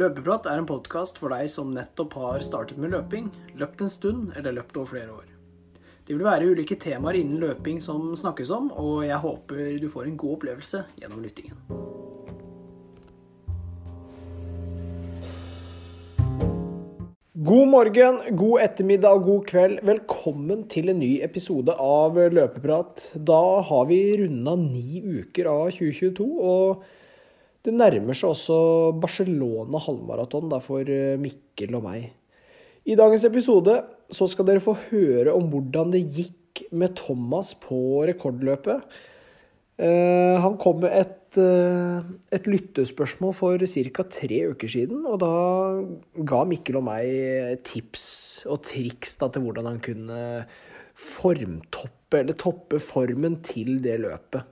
Løpeprat er en podkast for deg som nettopp har startet med løping, løpt en stund eller løpt over flere år. Det vil være ulike temaer innen løping som snakkes om, og jeg håper du får en god opplevelse gjennom lyttingen. God morgen, god ettermiddag og god kveld. Velkommen til en ny episode av Løpeprat. Da har vi runda ni uker av 2022, og det nærmer seg også Barcelona halvmaraton for eh, Mikkel og meg. I dagens episode så skal dere få høre om hvordan det gikk med Thomas på rekordløpet. Eh, han kom med et, eh, et lyttespørsmål for ca. tre uker siden, og da ga Mikkel og meg tips og triks da, til hvordan han kunne formtoppe, eller toppe formen til det løpet.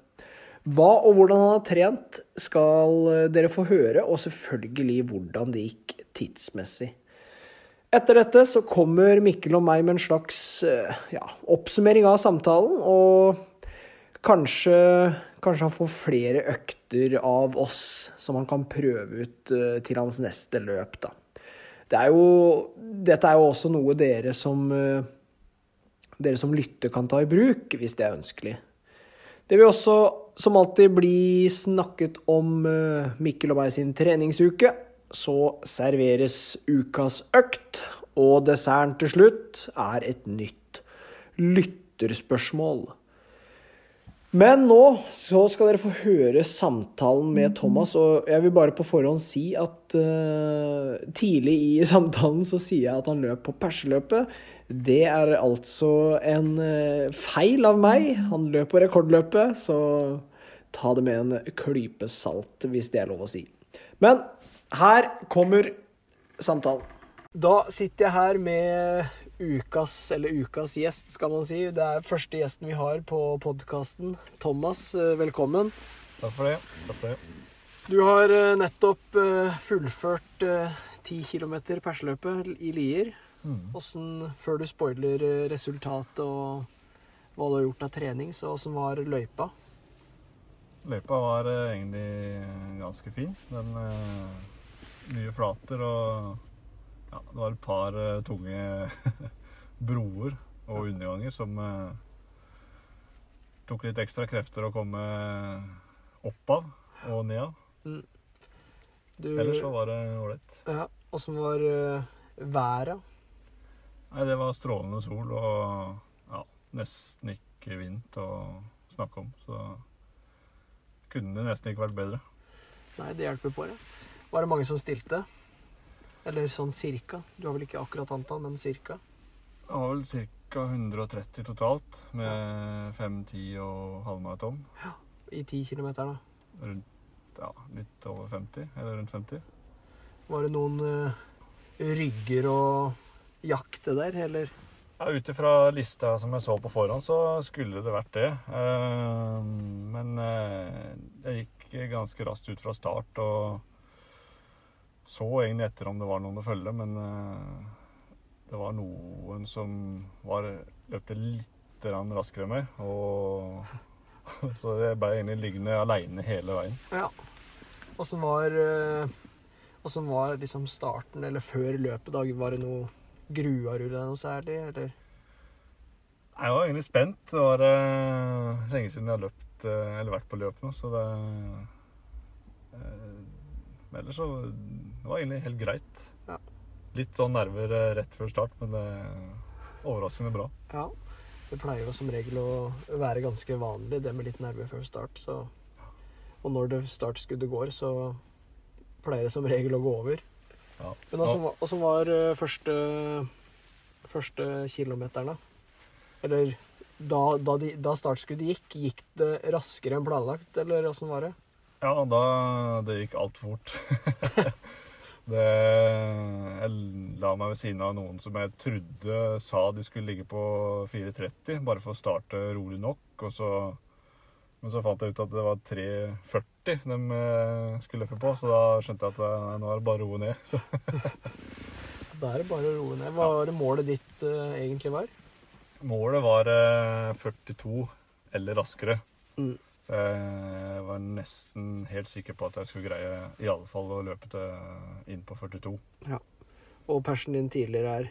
Hva og hvordan han har trent, skal dere få høre, og selvfølgelig hvordan det gikk tidsmessig. Etter dette så kommer Mikkel og meg med en slags eh, ja, oppsummering av samtalen, og kanskje, kanskje, han får flere økter av oss som han kan prøve ut eh, til hans neste løp, da. Det er jo, dette er jo også noe dere som, eh, dere som lytter kan ta i bruk, hvis det er ønskelig. Det vil også som alltid bli snakket om Mikkel og meg sin treningsuke så serveres ukas økt, og desserten til slutt er et nytt lytterspørsmål. Men nå så skal dere få høre samtalen med Thomas, og jeg vil bare på forhånd si at uh, tidlig i samtalen så sier jeg at han løp på perseløpet. Det er altså en uh, feil av meg. Han løp på rekordløpet, så ta det med en klype salt, hvis det er lov å si. Men her kommer samtalen. Da sitter jeg her med ukas, eller ukas gjest, skal man si. Det er første gjesten vi har på podkasten. Thomas, eh, velkommen. Takk for det. Takk for det. Du har eh, nettopp eh, fullført 10 km perseløpet i Lier. Mm. Hvordan, før du spoiler resultatet og hva du har gjort av trening, så åssen var løypa? Løypa var egentlig ganske fin. Den mye flater og ja, det var et par tunge broer og underganger som tok litt ekstra krefter å komme opp av og ned av. Mm. Du, Ellers så var det ålreit. Ja. Åssen var været? Nei, Det var strålende sol og ja, nesten ikke vind å snakke om. Så kunne det nesten ikke vært bedre. Nei, det hjelper på, det. Var det mange som stilte? Eller sånn cirka? Du har vel ikke akkurat antall, men cirka? Det var vel ca. 130 totalt, med 5, 10 og halvmaraton. Ja, I 10 km, da? Rundt ja, litt over 50, eller rundt 50. Var det noen uh, rygger og jakte der, eller? Ja, Ut ifra lista som jeg så på forhånd, så skulle det vært det. Uh, men uh, jeg gikk ganske raskt ut fra start og så egentlig etter om det var noen å følge, men uh, det var noen som var, løpte litt raskere enn meg. Og, så jeg ble egentlig liggende aleine hele veien. Ja. Åssen var, uh, var liksom starten, eller før løpet? da? Var det noe Grua du deg noe særlig, eller? Jeg var egentlig spent. Det var uh, lenge siden jeg har løpt, eller vært på løp nå, så det uh, ellers så det var egentlig helt greit. Ja. Litt sånn nerver rett før start, men det er overraskende bra. Ja. Det pleier jo som regel å være ganske vanlig, det med litt nerver før start. Så. Og når det startskuddet går, så pleier det som regel å gå over. Ja. Men åssen var eh, første, første kilometeren, da? Eller da, da, de, da, startskuddet gikk, gikk det raskere enn planlagt, eller åssen var det? Ja, da Det gikk altfor fort. det Jeg la meg ved siden av noen som jeg trodde sa de skulle ligge på 4.30, bare for å starte rolig nok. Og så, men så fant jeg ut at det var 3.40 de eh, skulle løpe på, så da skjønte jeg at nei, nå er det bare å roe ned. da er det bare å roe ned. Hva var det målet ditt uh, egentlig var? Målet var uh, 42 eller raskere. Mm. Så jeg var nesten helt sikker på at jeg skulle greie i alle fall å løpe til inn på 42. Og persen din tidligere er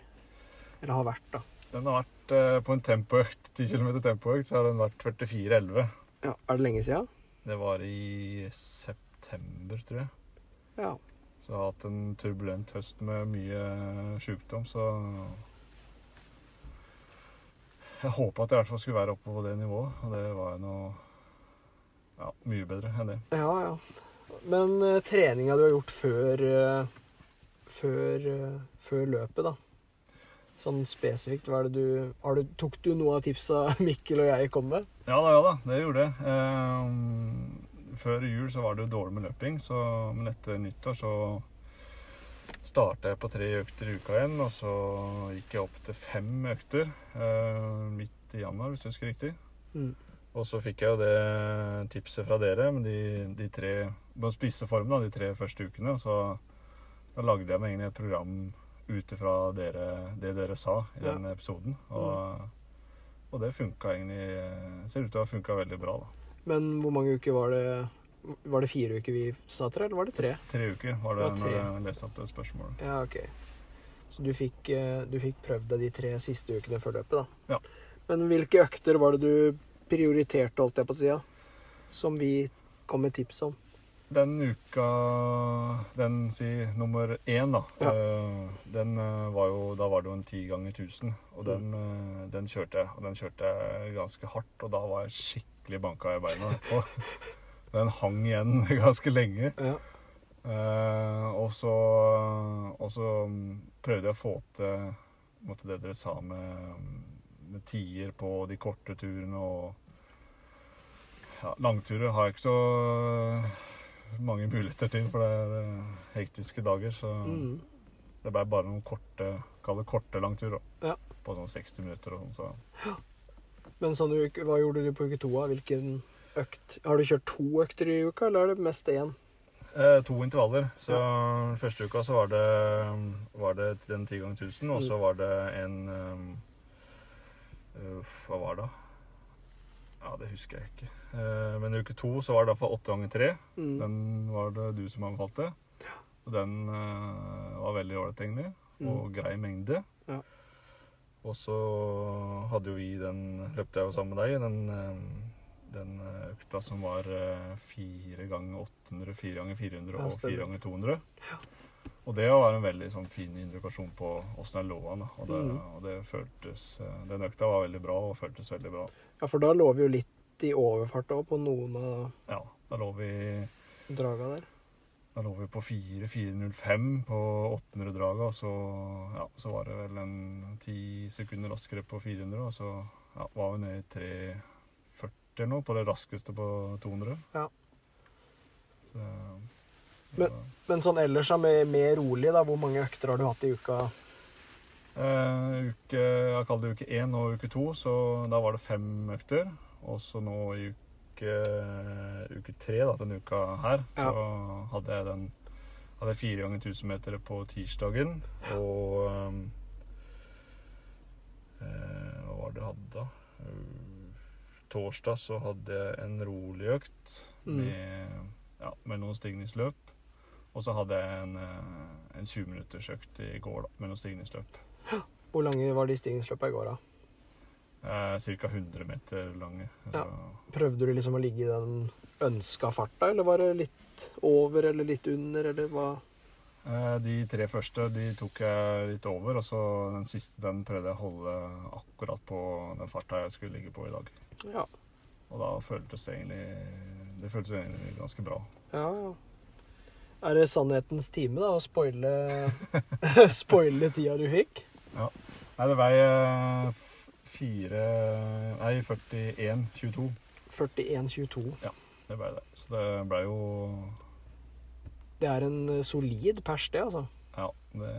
Eller har vært, da. Den har vært uh, på en tempoøkt, 10 km tempoøkt, så har den vært 44,11. Ja, Er det lenge siden? Det var i september, tror jeg. Ja. Så jeg har hatt en turbulent høst med mye sykdom, så Jeg håpa at jeg i hvert fall skulle være oppe på det nivået, og det var jo noe ja, mye bedre enn det. Ja, ja. Men uh, treninga du har gjort før uh, før, uh, før løpet, da. Sånn spesifikt, hva er det du, har du Tok du noe av tipsa Mikkel og jeg kom med? Ja da, ja da, det gjorde jeg. Eh, før jul så var det jo dårlig med løping, så, men etter nyttår så starta jeg på tre økter i uka igjen, og så gikk jeg opp til fem økter eh, midt i januar, hvis jeg husker riktig. Mm. Og så fikk jeg jo det tipset fra dere med de, de tre spisse formen da, de tre første ukene. Så da lagde jeg meg egentlig et program ut ifra det dere sa i Ja. den episoden. Og, og det funka egentlig Ser ut til å ha funka veldig bra, da. Men hvor mange uker var det Var det fire uker vi sa til deg, eller var det tre? Tre uker var det det var når jeg leste opp det spørsmålet. Ja, ok. Så du fikk, eh, du fikk prøvd deg de tre siste ukene før løpet, da? Ja. Men hvilke økter var det du prioriterte, holdt jeg på å si, som vi kom med tips om? Den uka, den si nummer én, da, Ja. eh, den eh, var jo Da var det jo en ti ganger 1000. Og den, mm. den kjørte jeg. Og den kjørte jeg ganske hardt, og da var jeg skikkelig banka i beina etterpå. Den hang igjen ganske lenge. Ja. Eh, og så Og så mm, prøvde jeg å få til måtte det dere sa med, med tider på de korte turene og ja, Langturer har jeg ikke så mange muligheter til, for det er eh, hektiske dager. Så Mm. det ble bare noen korte Kall det korte langturer. Ja. På sånn 60 minutter og sånn. Så. Men sånn hva gjorde du på uke to? Hvilken økt? Har du kjørt to økter i uka, eller er det mest én? Eh, to intervaller. Så første uka så var det, var det den 10 ganger 1000, og så var det en um, Hva var det? da? Ja, det husker jeg ikke. Men men uke to så var det iallfall 8 ganger 3. Mm. Den var det du som anbefalte. Og den eh, var veldig ålreit, egentlig. Og Mm. grei mengde. Ja. Og så hadde jo vi den Løpte jeg jo sammen med deg, den, eh, den eh, økta som var eh, fire ganger 800, fire ganger 400 og fire ganger 200. Og det var en veldig sånn fin indikasjon på åssen jeg lå an. Og, det, mm. og det føltes eh, Den økta var veldig bra og føltes veldig bra. Ja, for da lå vi jo litt i overfart òg på noen av Ja, da lå vi draga der. Da lå vi på 4-4.05 på 800-draga, og så, ja, så var det vel en ti sekunder raskere på 400, og så ja, var vi nede i 3.40 nå, på det raskeste på 200. Ja. Så, Men- Men sånn ellers, mer, mer rolig, da, hvor mange økter har du hatt i uka? Uh, uke, jeg kaller det uke 1 og uke 2, så da var det fem økter. Og så nå i uke, uke 3, da, denne uka her, så hadde jeg den hadde jeg fire ganger 1000 meter på tirsdagen. Og um, uh, Hva var det jeg hadde da? Uh, torsdag så hadde jeg en rolig økt Mm. med, ja, med noen stigningsløp. Og så hadde jeg en, eh, en 20 minutters økt i går da, med noen stigningsløp. Hvor lange var de stigningsløpene i går, da? Eh, Ca. 100 meter lange. Ja. Prøvde du liksom å ligge i den ønska farta, eller var det litt over eller litt under, eller hva? eh, de tre første de tok jeg litt over, og så den siste den prøvde jeg å holde akkurat på den farta jeg skulle ligge på i dag. Ja. Og da føltes det egentlig Det føltes egentlig ganske bra. Ja, ja. Er det sannhetens time, da, å spoile, spoile tida du fikk? Nei, det vei eh, fire Nei, 41,22. 41,22. Det ble det. Så det ble jo Det er en eh, solid pers, det, altså. Ja, det,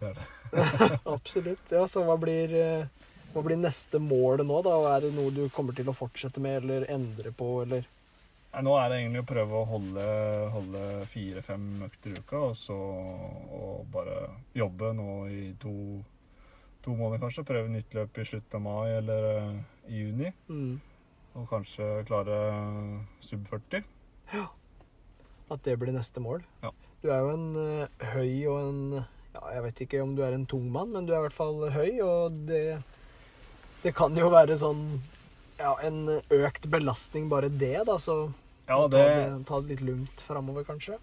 det er det. Absolutt. Ja, så hva blir, eh, hva blir neste mål nå, da? Er det noe du kommer til å fortsette med, eller endre på, eller? Nei, nå er det egentlig å prøve å holde, holde fire-fem økter i uka, og så og bare jobbe nå i to, to måneder kanskje. Prøve nytt løp i slutten av mai eller eh, i juni. Mm. Og kanskje klare sub 40. Ja. At det blir neste mål. Ja. Du er jo en eh, høy og en ja, Jeg vet ikke om du er en tung mann, men du er i hvert fall høy, og det Det kan jo være sånn ja, en økt belastning, bare det, da, så Ja, ta, det, ta det litt lugnt framover, kanskje.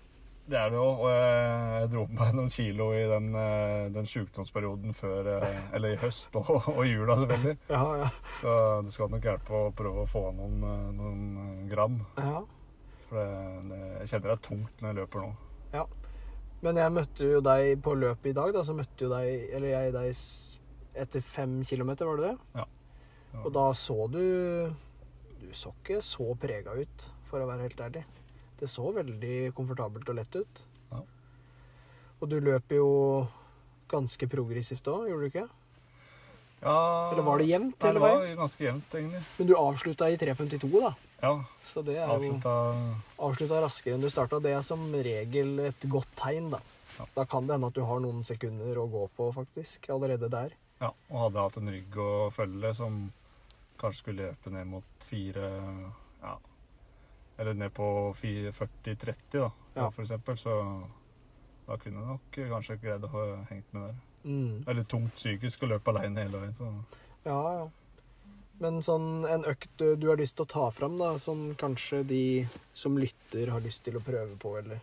det er det jo. Og jeg, jeg dro på meg noen kilo i den, eh, den sjukdomsperioden før eh, Eller i høst og, og jula, selvfølgelig. Ja, ja. Så det skal nok hjelpe å prøve å få av noen, eh, noen gram. ja. For det, det, jeg kjenner det er tungt når jeg løper nå. Ja. Men jeg møtte jo deg på løpet i dag, da, så møtte jo deg Eller jeg deg etter fem kilometer, var det det? Ja. Og da så du Du så ikke så prega ut, for å være helt ærlig. Det så veldig komfortabelt og lett ut. Ja. Og du løper jo ganske progressivt òg, gjorde du ikke? Ja, Eller var det jevnt Nei, det var ganske jevnt, egentlig. Men du avslutta i 3.52, da. Ja, Så det er jo avslutta avslutta raskere enn du starta. Det er som regel et godt tegn, da. Ja. Da kan det hende at du har noen sekunder å gå på, faktisk, allerede der. Ja, og hadde hatt en rygg å følge som kanskje skulle løpe ned mot fire Ja, eller ned på 40-30, da, Ja. for eksempel. Så da kunne jeg nok kanskje greid å ha hengt med der. Mm. Det er tungt psykisk å løpe alene hele veien, så Ja, ja. Men sånn en økt du du har lyst til å ta fram, da, som kanskje de som lytter har lyst til å prøve på, eller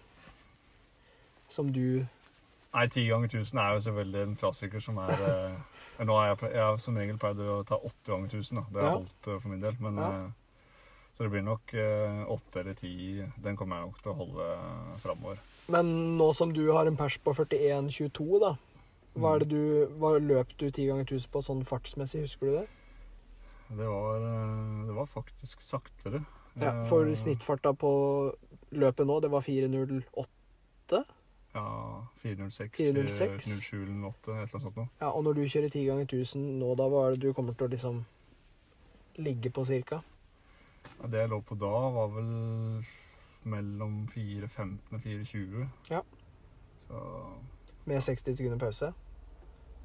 som du Nei, ti ganger 1000 er jo selvfølgelig en klassiker som er eh, Nå har jeg, jeg har som regel pleid å ta åtte ganger 1000, da. Det har Ja. holdt eh, for min del. Men Ja. eh, Så det blir nok eh, åtte eller ti. Den kommer jeg nok til å holde uh, framover. Men nå som du har en pers på 41,22, da. Hva er det du Hva løp du ti ganger 1000 på sånn fartsmessig, husker du det? Det var, eh, det var faktisk saktere. Ja, For Eh, snittfarta på løpet nå, det var 4.08? Ja, 406, 406. 07 08, et eller annet sånt noe. Ja, og når du kjører 10 ganger 1000 nå, da hva er det du kommer til å liksom ligge på cirka? Ja, det jeg lå på da, var vel mellom 4.15 og 4.20. Ja. Så Med 60 sekunder pause?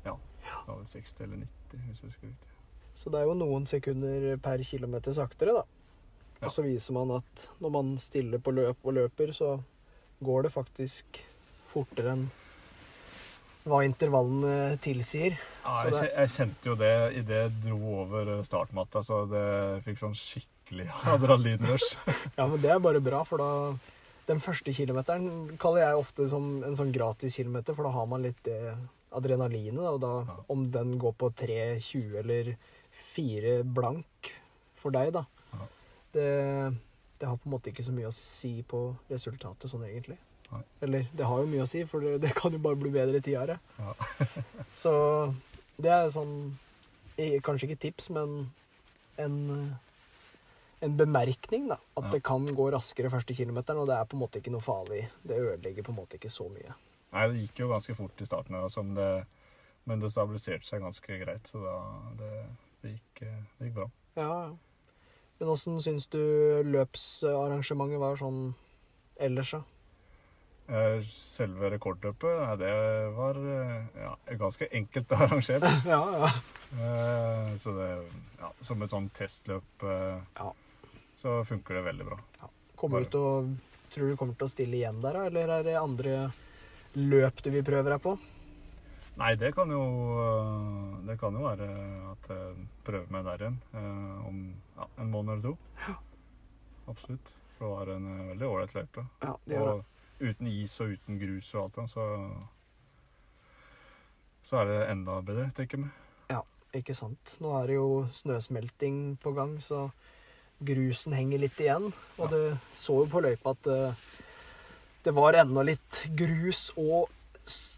Ja. det var vel 60 eller 90, hvis jeg husker riktig. Så det er jo noen sekunder per kilometer saktere, da. Ja. Og så viser man at når man stiller på løp og løper, så går det faktisk fortere enn hva intervallene tilsier. Ja, Så jeg, det- jeg kjente jo det idet jeg dro over startmatta, så det fikk sånn skikkelig adrenalinrush. Ja, men det er bare bra, for da Den første kilometeren kaller jeg ofte som en sånn gratis kilometer, for da har man litt det adrenalinet, og da Ja. om den går på 3,20 eller 4 blank for deg, da Ja. det, det har på en måte ikke så mye å si på resultatet sånn egentlig. Nei. Eller det har jo mye å si, for det, det kan jo bare bli bedre tidligere. Ja. så det er sånn Kanskje ikke tips, men en en bemerkning, da. At Ja. det kan gå raskere første kilometeren, og det er på en måte ikke noe farlig. Det ødelegger på en måte ikke så mye. Nei, det gikk jo ganske fort i starten, det, men det stabiliserte seg ganske greit, så da det, det, gikk, det gikk bra. Ja, ja. Men åssen syns du løpsarrangementet var sånn ellers, da? Eh, Selve rekordløpet, nei, det var eh, ja, ganske enkelt arrangert. ja, ja. Eh, Så det, ja, som et sånn testløp Ja. Så funker det veldig bra. Kommer du til å Tror du kommer til å stille igjen der. Eller er det andre løp du vil prøve deg på? Nei, det kan jo Det kan jo være at jeg prøver meg der igjen eh, om ja, en måned eller to. Absolutt. For det var en eh, veldig ålreit løype. Ja, det gjør det. Og uten is og uten grus og alt sånt, så så er det enda bedre, tenker jeg meg. Ikke sant. Nå er det jo snøsmelting på gang, så grusen henger litt igjen. Og Ja. du så jo på løypa at eh, det var enda litt grus og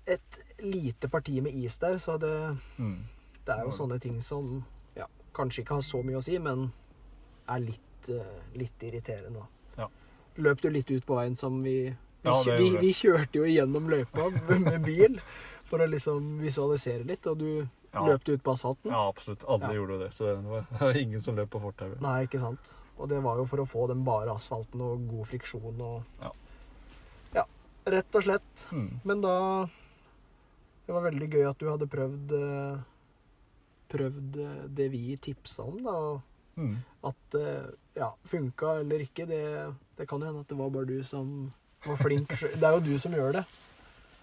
et lite parti med is der, så det, Mm. det er jo Det sånne ting som ja, kanskje ikke har så mye å si, men er litt, eh, litt irriterende. Ja. Løp du litt ut på veien som vi vi, Ja, vi, vi kjørte jo gjennom løypa med bil for å liksom visualisere litt, og du Ja. løp ut på asfalten. Ja, absolutt. Alle Ja. gjorde det. Så det var, ingen som løp på fortauet. Nei, ikke sant. Og det var jo for å få den bare asfalten og god friksjon og Ja. Ja, rett og slett. Mm. Men da Det var veldig gøy at du hadde prøvd eh, Prøvd eh, det vi tipsa om, da. Mm. At det ja, funka eller ikke, det, det kan jo hende at det var bare du som var flink. Det er jo du som gjør det.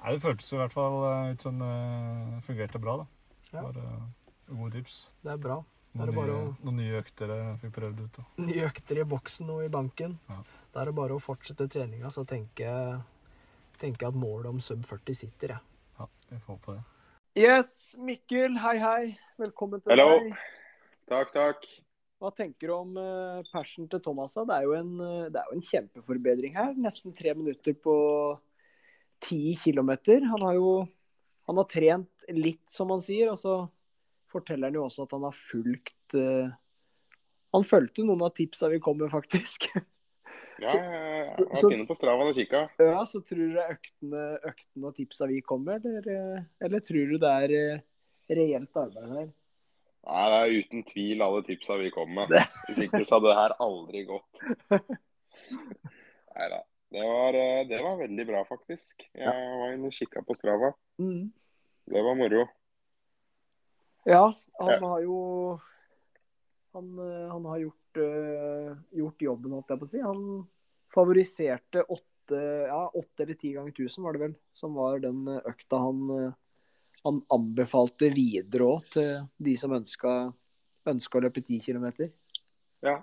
Nei, det føltes i hvert fall eh, ut som det fungerte bra, da. Ja. Var eh, gode tips. Det er bra. Er Noen bare nye, å noen nye økter jeg fikk prøvd ut. Da. nye økter i boksen og i banken. Ja. Da er det bare å fortsette treninga, så tenker jeg tenker at målet om sub 40 sitter, jeg. Ja, vi får på det. Yes, Mikkel, hei hei. Velkommen til Hello. deg. Takk, takk. Hva tenker du om uh, persen til Thomas? Det er, jo en, eh, det er jo en kjempeforbedring her. Nesten tre minutter på ti kilometer. Han har jo han har trent litt, som han sier, og så forteller han jo også at han har fulgt uh, Han fulgte noen av tipsa vi kom med, faktisk. Ja, jeg har vært inne på Stravaen og kikka. ja, Så tror du det er øktene, øktene og tipsa vi kom med, eller, eh, eller tror du det er eh, reelt arbeid her? Nei, det er uten tvil alle tipsa vi kom med. Hvis ikke så hadde det her aldri gått. Nei da. Det var, det var veldig bra, faktisk. Jeg var inne og kikka på Strava. Mm. Det var moro. Ja, han Ja. har jo Han, eh, han har gjort, eh, gjort jobben, holdt jeg på å si. Han favoriserte åtte, ja, åtte eller ti ganger tusen, var det vel, som var den eh, økta han, han anbefalte videre òg til de som ønska, ønska å løpe ti kilometer. Ja.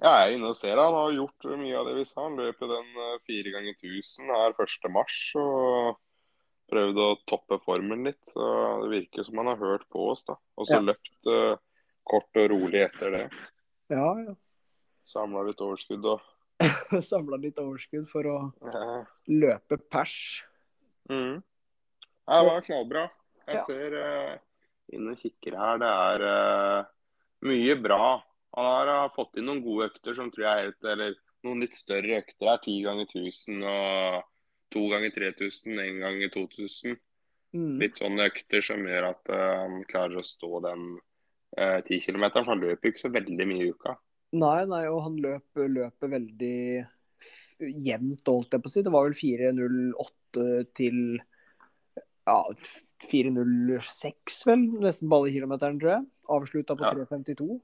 Ja, jeg er inne og ser han har gjort mye av det vi sa. Han løp jo den fire ganger 1000 her 1. mars og prøvde å toppe formen litt. Så det virker som han har hørt på oss, da. Og så Ja. løpt uh, kort og rolig etter det. Ja, ja. Samla litt overskudd og Samla litt overskudd for å ja. løpe pers. Mm. Ja, det var knallbra. Jeg ser uh, inn og kikker her, det er uh, mye bra. Han har uh, fått inn noen gode økter som tror jeg er helt Eller noen litt større økter Det er Ti ganger 1000 og to ganger 3000, én ganger 2000. Mm. Litt sånne økter som gjør at eh, han klarer å stå den ti kilometeren. For han løper ikke så veldig mye i uka. Nei, nei, og han løp, løper veldig jevnt, holdt jeg på å si. Det var vel 4.08 til ja, 4.06, vel. Nesten på alle kilometeren, tror jeg. Avslutta på Ja. 3.52.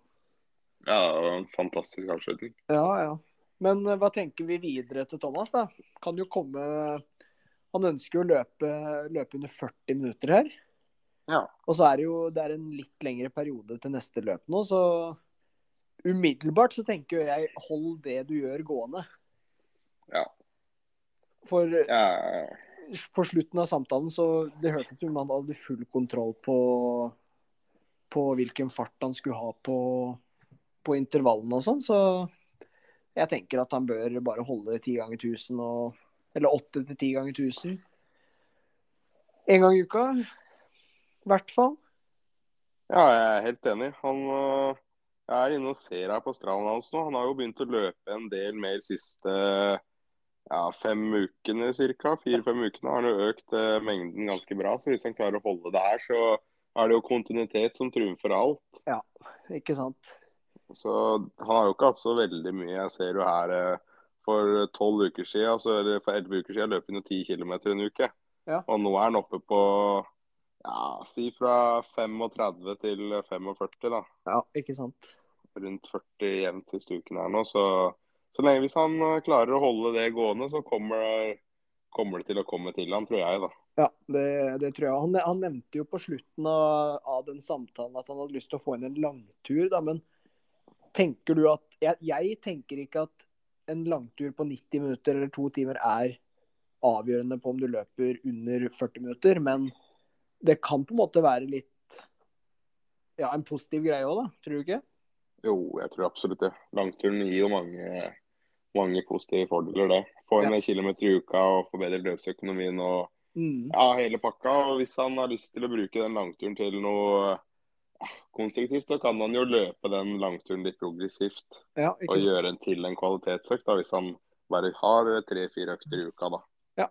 Ja, det var en fantastisk avslutning. Ja, ja. Men eh, hva tenker vi videre til Thomas, da? Kan jo komme Han ønsker jo å løpe, løpe under 40 minutter her. Ja. Og så er det jo det er en litt lengre periode til neste løp nå, så umiddelbart så tenker jeg hold det du gjør, gående. Ja. For Ja, på slutten av samtalen så det hørtes ut som han hadde full kontroll på, på hvilken fart han skulle ha på, på intervallene og sånn, så jeg tenker at han bør bare holde ti ganger 1000 og Eller åtte til ti ganger 1000. En gang i uka. I hvert fall. Ja, jeg er helt enig. Han øh, Jeg er inne og ser her på stranden hans nå. Han har jo begynt å løpe en del mer siste ja, fem ukene ca. Fire-fem ukene har han jo økt eh, mengden ganske bra. Så hvis han klarer å holde det her, så er det jo kontinuitet som trumfer alt. Ja, Ikke sant? Så han har jo ikke hatt så veldig mye. Jeg ser jo her eh, for tolv uker siden, altså, eller for elleve uker siden løp han jo ti kilometer en uke. Ja. Og nå er han oppe på ja, si fra 35 til 45, da. Ja, ikke sant. rundt 40 jevnt siste uken her nå. Så, så lenge hvis han eh, klarer å holde det gående, så kommer, kommer det til å komme til han, tror jeg. da. Ja, det, det tror jeg. Han, han nevnte jo på slutten av, av den samtalen at han hadde lyst til å få inn en langtur, da, men tenker du at jeg, jeg tenker ikke at en langtur på 90 minutter eller to timer er avgjørende på om du løper under 40 minutter, men det kan på en måte være litt ja, en positiv greie òg, da. Tror du ikke? Jo, jeg tror absolutt det. Langturen gir jo mange, mange positive fordeler, det. Få inn Ja. en kilometer i uka og forbedre løpsøkonomien og Mm. ja, hele pakka. Og hvis han har lyst til å bruke den langturen til noe konstruktivt, så kan han jo løpe den langturen litt progressivt. Ja, Og gjøre en til en kvalitetsøkt, da, hvis han bare har tre-fire økter i uka. da. Ja.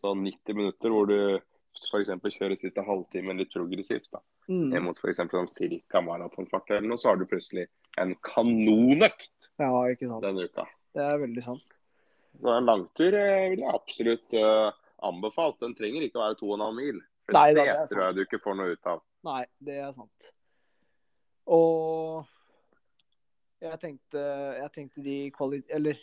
Så 90 minutter hvor du f.eks. kjører siste halvtimen litt progressivt, da. Mm. mot f.eks. sånn cirka maratonfart eller noe, så har du plutselig en kanonøkt Ja, denne uka. Det er veldig sant. Så en langtur eh, vil jeg absolutt uh, anbefalt. Den trenger ikke å være 2,5 mil. For Nei, det det tror jeg du ikke får noe ut av. Nei, det er sant. Og Jeg tenkte, jeg tenkte de kvali... Eller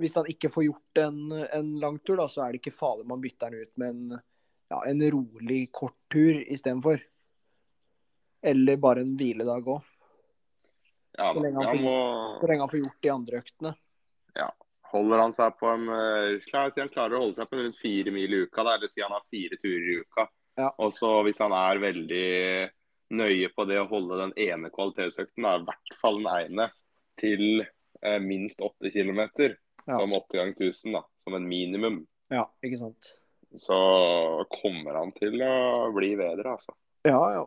hvis han ikke får gjort en, en langtur, da, så er det ikke farlig om man bytter han ut med en, ja, en rolig, kort tur istedenfor. Eller bare en hviledag òg. Ja, Så lenge han må, Så lenge han får gjort de andre øktene. holder han seg på en eh, klar, han klarer å holde seg på rundt fire mil i uka, da, eller si han har fire turer i uka. Ja. Og så hvis han er veldig nøye på det å holde den ene kvalitetsøkten, er i hvert fall den ene, til eh, minst 8 kilometer, Ja. som 8 ganger 1000, da, som en minimum, Ja, ikke sant. så kommer han til å bli bedre, altså. Ja, ja.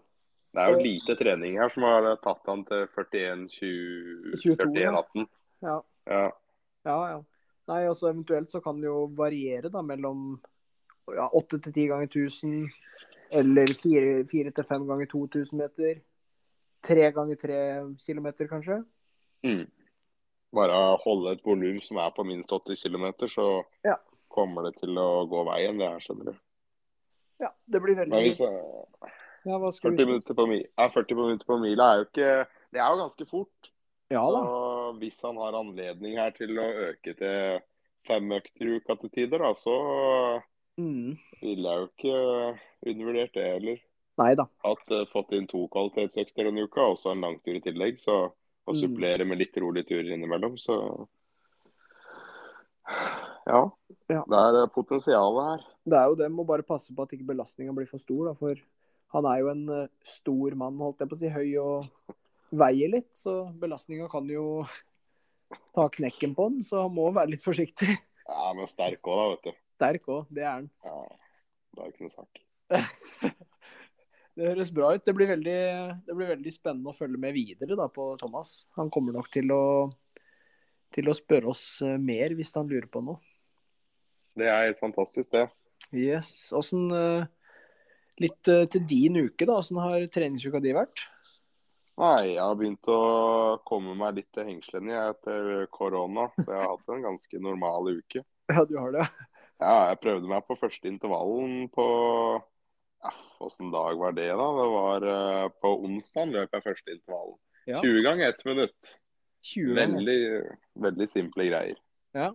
Det er jo lite trening her som har tatt han til 41-20 22, ja. 41-18. Ja, Ja. ja. ja. Nei, også eventuelt så kan det jo variere da mellom ja, 8 til 10 ganger 1000, eller 4, 4 til 5 ganger 2000 meter. 3 ganger 3 kilometer, kanskje. Mm. Bare holde et volum som er på minst 80 km, så Ja. kommer det til å gå veien, det her, skjønner du. Ja, det blir Men veldig hvis, Ja, hva 40 du minutter på mila, ja, 40 minutter på mila er jo ikke Det er jo ganske fort. Ja da. Så hvis han har anledning her til å øke til fem økter i uka til tider, da, så Mm. vil jeg jo ikke undervurdert det heller. Nei da. Hatt, eh, fått inn to kvalitetsøkter en uke, og også en langtur i tillegg. Så å Mm. supplere med litt rolige turer innimellom, så Ja. Ja. Det er eh, potensialet her. Det er jo det. Må bare passe på at ikke belastninga blir for stor, da. For han er jo en eh, stor mann, holdt jeg på å si. Høy og veier litt. Så belastninga kan jo ta knekken på han, så han må være litt forsiktig. Ja, men sterk òg, da, vet du. Sterk òg, det er han. Ja, det er ikke noe sak. Det høres bra ut. Det blir, veldig, det blir veldig spennende å følge med videre da, på Thomas. Han kommer nok til å, til å spørre oss eh, mer hvis han lurer på noe. Det er helt fantastisk, det. Yes. Åssen eh, Litt eh, til din uke, da. Åssen har treningsuka di vært? Nei, jeg har begynt å komme meg litt til hengslene jeg, etter korona. Så jeg har hatt en ganske normal uke. Ja, du har det? Ja, jeg prøvde meg på første intervallen på Åssen dag var det, da? Det var uh, på onsdag løp jeg første intervallen. Ja. 20 ganger 1 minutt. 20 ganger. Veldig, veldig simple greier. Ja.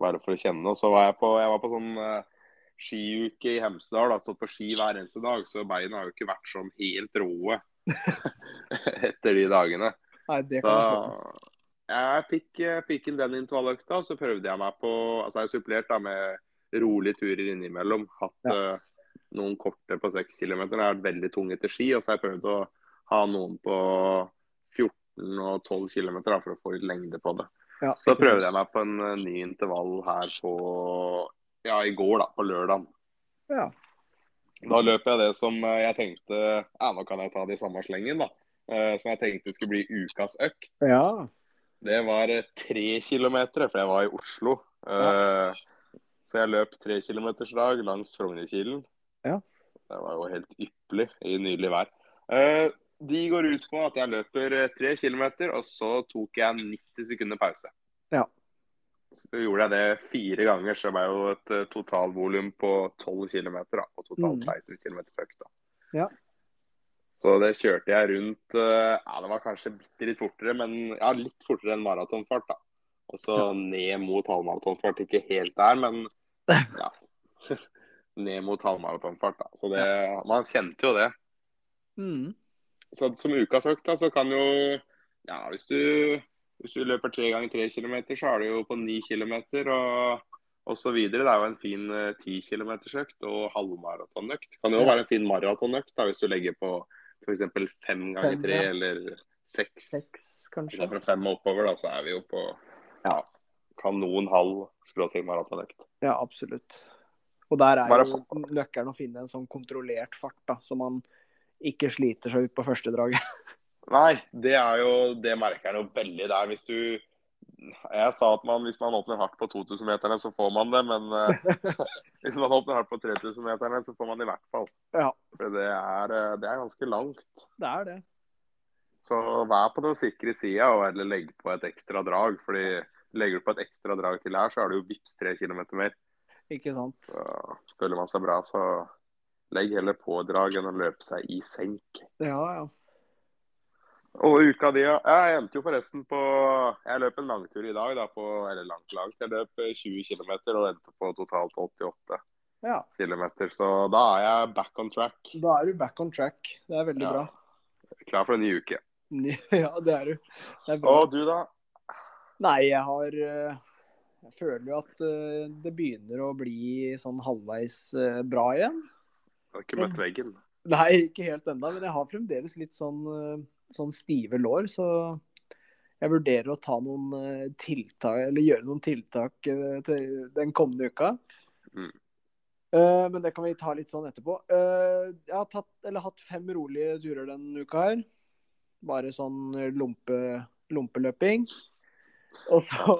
Bare for å kjenne. Og så var jeg på, jeg var på sånn uh, skiuke i Hemsedal. Har stått på ski hver eneste dag, så beina har jo ikke vært sånn helt roe etter de dagene. Nei, det kan skjønne. jeg fikk, fikk inn den intervalløkta, så prøvde jeg meg på Altså jeg supplerte da med rolige turer innimellom. Hatt eh, noen korte på 6 km. Jeg har vært veldig tung etter ski, og så har jeg prøvd å ha noen på 14 og 12 km for å få litt lengde på det. Ja, Så prøvde jeg meg på en eh, ny intervall her på ja, i går, da, på lørdag. Ja. Da løp jeg det som eh, jeg tenkte Ja, nå kan jeg ta det i samme slengen, da. Eh, Som jeg tenkte skulle bli ukas økt. ja. Det var tre kilometer, for jeg var i Oslo. Ja. Så jeg løp tre kilometers dag langs Frognerkilen. Ja. Det var jo helt ypperlig i nydelig vær. Eh, De går ut på at jeg løper eh, tre kilometer, og så tok jeg 90 sekunder pause. Ja. Så gjorde jeg det fire ganger, så det ble jo et eh, totalvolum på 12 km. Og totalt Mm. 16 km på økta. Ja. Så det kjørte jeg rundt Ja, det var kanskje bitte litt fortere, men ja, litt fortere enn maratonfart, da. Og så ned mot halvmaratonfart. Ikke helt der, men ja. ned mot halvmaratonfart. Så det Man kjente jo det. Mm. Så som ukas økt, da, så kan jo Ja, hvis du, hvis du løper tre ganger tre kilometer, så er du jo på ni kilometer og, og så videre. Det er jo en fin eh, ti uh, kilometersøkt og halvmaratonøkt. Kan jo Ja. være en fin maratonøkt da, hvis du legger på f.eks. fem ganger tre ja. eller seks. Seks, kanskje. fra fem og oppover, da, så er vi jo på Ja. kanon halv skråstrek maratonøkt. Ja, absolutt. Og der er jo nøkkelen å finne en sånn kontrollert fart, da, så man ikke sliter seg ut på første draget. Nei, det er jo Det merker jeg jo veldig der. Hvis du Jeg sa at man, hvis man åpner hardt på 2000-meterne, så får man det. Men eh, hvis man åpner hardt på 3000-meterne, så får man det i hvert fall. Ja. For det er, eh, det er ganske langt. Det er det. Så vær på den sikre sida, og eller legg på et ekstra drag. fordi legger du på et ekstra drag til her, så er det jo vips tre kilometer mer. Ikke sant. Så føler man seg bra, så legg heller på drag enn å løpe seg i senk. Ja, ja. Og uka di, ja. Jeg endte jo forresten på Jeg løp en langtur i dag, da, på Eller langt, langt. Jeg løp 20 km og endte på totalt 88 Ja. km. Så da er jeg back on track. Da er du back on track. Det er veldig Ja. bra. Klar for en ny uke. Ja, det er du. Det er. Og du, da? Nei, jeg har eh, Jeg føler jo at eh, det begynner å bli sånn halvveis eh, bra igjen. Du har ikke møtt veggen? Nei, ikke helt ennå, men jeg har fremdeles litt sånn, eh, sånn stive lår, så jeg vurderer å ta noen tiltak, eller gjøre noen tiltak til den kommende uka. Mm. Uh, Men det kan vi ta litt sånn etterpå. Uh, Jeg har tatt, eller hatt fem rolige turer denne uka her. Bare sånn lompe, lompeløping. Og så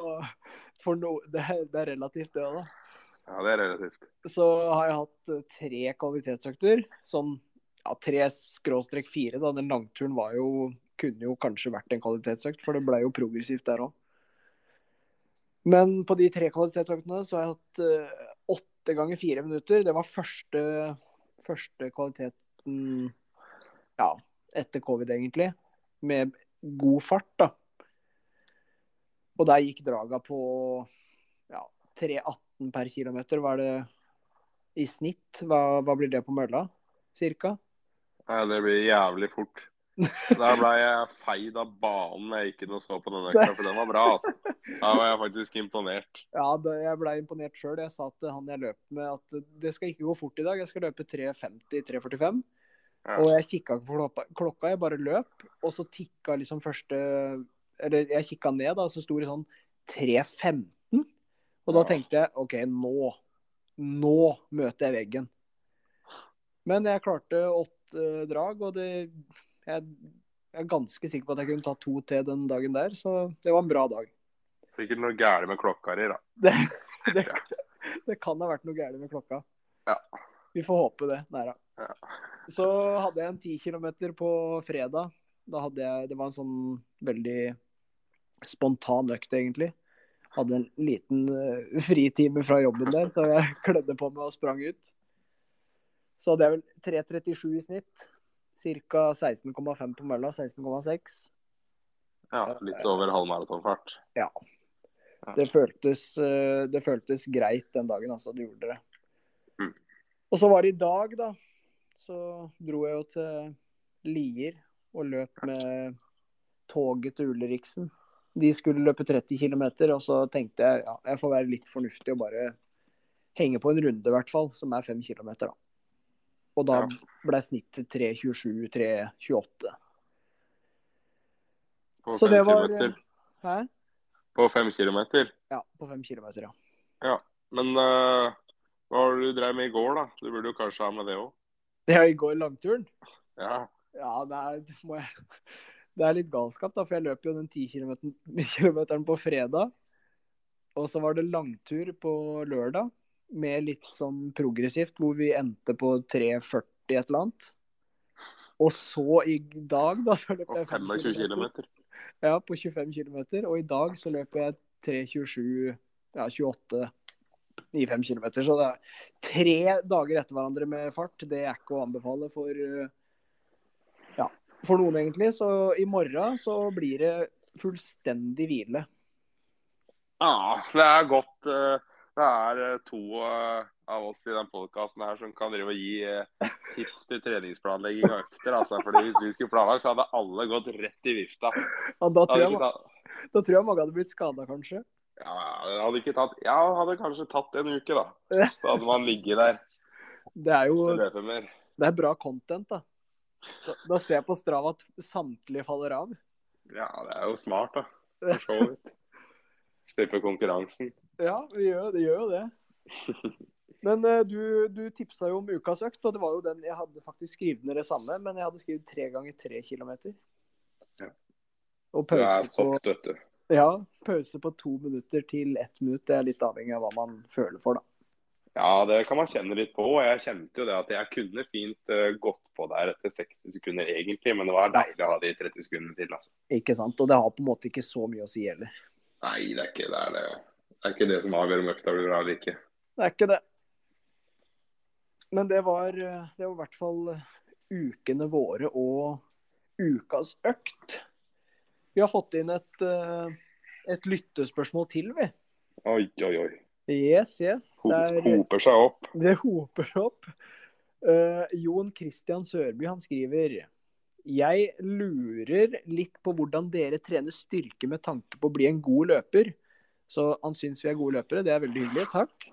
for no, det, det er relativt, det òg, da Ja, det er relativt. så har jeg hatt eh, tre kvalitetsøkter. Sånn ja, tre skråstrek fire, da. Den langturen var jo kunne jo kanskje vært en kvalitetsøkt, for det ble jo progressivt der òg. Men på de tre kvalitetsøktene så har jeg hatt uh, åtte ganger fire minutter. Det var første, første kvaliteten ja, etter covid, egentlig. Med god fart, da. Og der gikk draga på ja, 3,18 per km. Hva er det i snitt? Hva, hva blir det på mølla, cirka? Ja, det blir jævlig fort. Der ble jeg feid av banen jeg gikk inn og så på denne økta, for den var bra. altså. Da var jeg faktisk imponert. Ja, det, jeg ble imponert sjøl. Jeg sa til han jeg løp med at det skal ikke gå fort i dag. Jeg skal løpe 3.50-3.45. Ja. Og jeg kikka ikke på klokka, jeg bare løp. Og så tikka liksom første Eller jeg kikka ned, da, så sto det sånn 3.15. Og da tenkte jeg OK, nå. Nå møter jeg veggen. Men jeg klarte åtte drag, og det jeg, jeg er ganske sikker på at jeg kunne ta to til den dagen der, så det var en bra dag. Sikkert noe gærent med klokka di, da. Det, det, det kan ha vært noe gærent med klokka. Ja. Vi får håpe det. Da. Ja. Så hadde jeg en 10 km på fredag. Da hadde jeg, det var en sånn veldig spontan økt, egentlig. Hadde en liten uh, fritime fra jobben der, så jeg klødde på meg og sprang ut. Så det er vel 3.37 i snitt. Ca. 16,5 på mølla. 16,6. Ja, Litt over halvmaratonfart. Ja. Det føltes, eh, det føltes greit den dagen, altså. Det gjorde det. Mm. Og så var det i dag, da. Så dro jeg jo til Lier og løp med toget til Ulriksen. De skulle løpe 30 km, og så tenkte jeg ja, jeg får være litt fornuftig og bare henge på en runde, i hvert fall, som er 5 km, da. Og da Ja. ble snittet 3.27-3.28. På Så fem det var kilometer. Hæ? På fem kilometer. Ja, på 5 km, ja. Men uh, hva var det du drev med i går, da? Du burde jo kanskje ha med det òg? Ja, i går langturen. Ja. Ja, det må jeg, det er litt galskap, da, for jeg løp jo den 10 km på fredag. Og så var det langtur på lørdag, med litt sånn progressivt, hvor vi endte på 3,40 et eller annet. Og så i dag, da så løp jeg 25 km. Ja, på 25 km. Og i dag så løper jeg 3,27, ja, 28 i 5 km. Så det er tre dager etter hverandre med fart. Det er ikke å anbefale for ja, for noen, egentlig. Så i morgen så blir det fullstendig hvile. Ja, det er godt. eh, Det er eh, to eh, av oss i den podkasten her som kan drive og gi tips til treningsplanlegging og økter. Altså, fordi hvis du skulle planlagt, så hadde alle gått rett i vifta. Ja, da, tror jeg, da tror jeg mange hadde blitt skada, kanskje. ja, det hadde tatt Ja, hadde kanskje tatt en uke, da. Så hadde man ligget der Det er jo det er bra content, da. Da, da ser jeg på Strava at samtlige faller av. Ja, det er jo smart, da. For så vidt. Slippe konkurransen. Ja, vi gjør, det gjør jo det. Men eh, du, du tipsa jo om ukas økt, og det var jo den jeg hadde faktisk skrevet ned det samme, men jeg hadde skrevet tre ganger tre kilometer. Ja. Og Du er soft, på, vet du. ja, pause på to minutter til ett minutt. Det er litt avhengig av hva man føler for, da. Ja, det kan man kjenne litt på. Jeg kjente jo det at jeg kunne fint uh, gått på der etter 60 sekunder egentlig, men det var deilig å ha de 30 sekundene til. altså. Ikke sant? Og det har på en måte ikke så mye å si heller. Nei, det er ikke det. Er det. det er ikke det som avgjør om økta blir bra eller ikke. Det er ikke det. Men det var, det var i hvert fall ukene våre og ukas økt. Vi har fått inn et, eh, et lyttespørsmål til, vi. Oi, oi, oi. Yes, yes. Det, er, hoper seg opp. det hoper opp. Uh, Jon Christian Sørby han skriver Jeg lurer litt på hvordan dere trener styrke med tanke på å bli en god løper. Så han syns vi er gode løpere. Det er veldig hyggelig. Takk.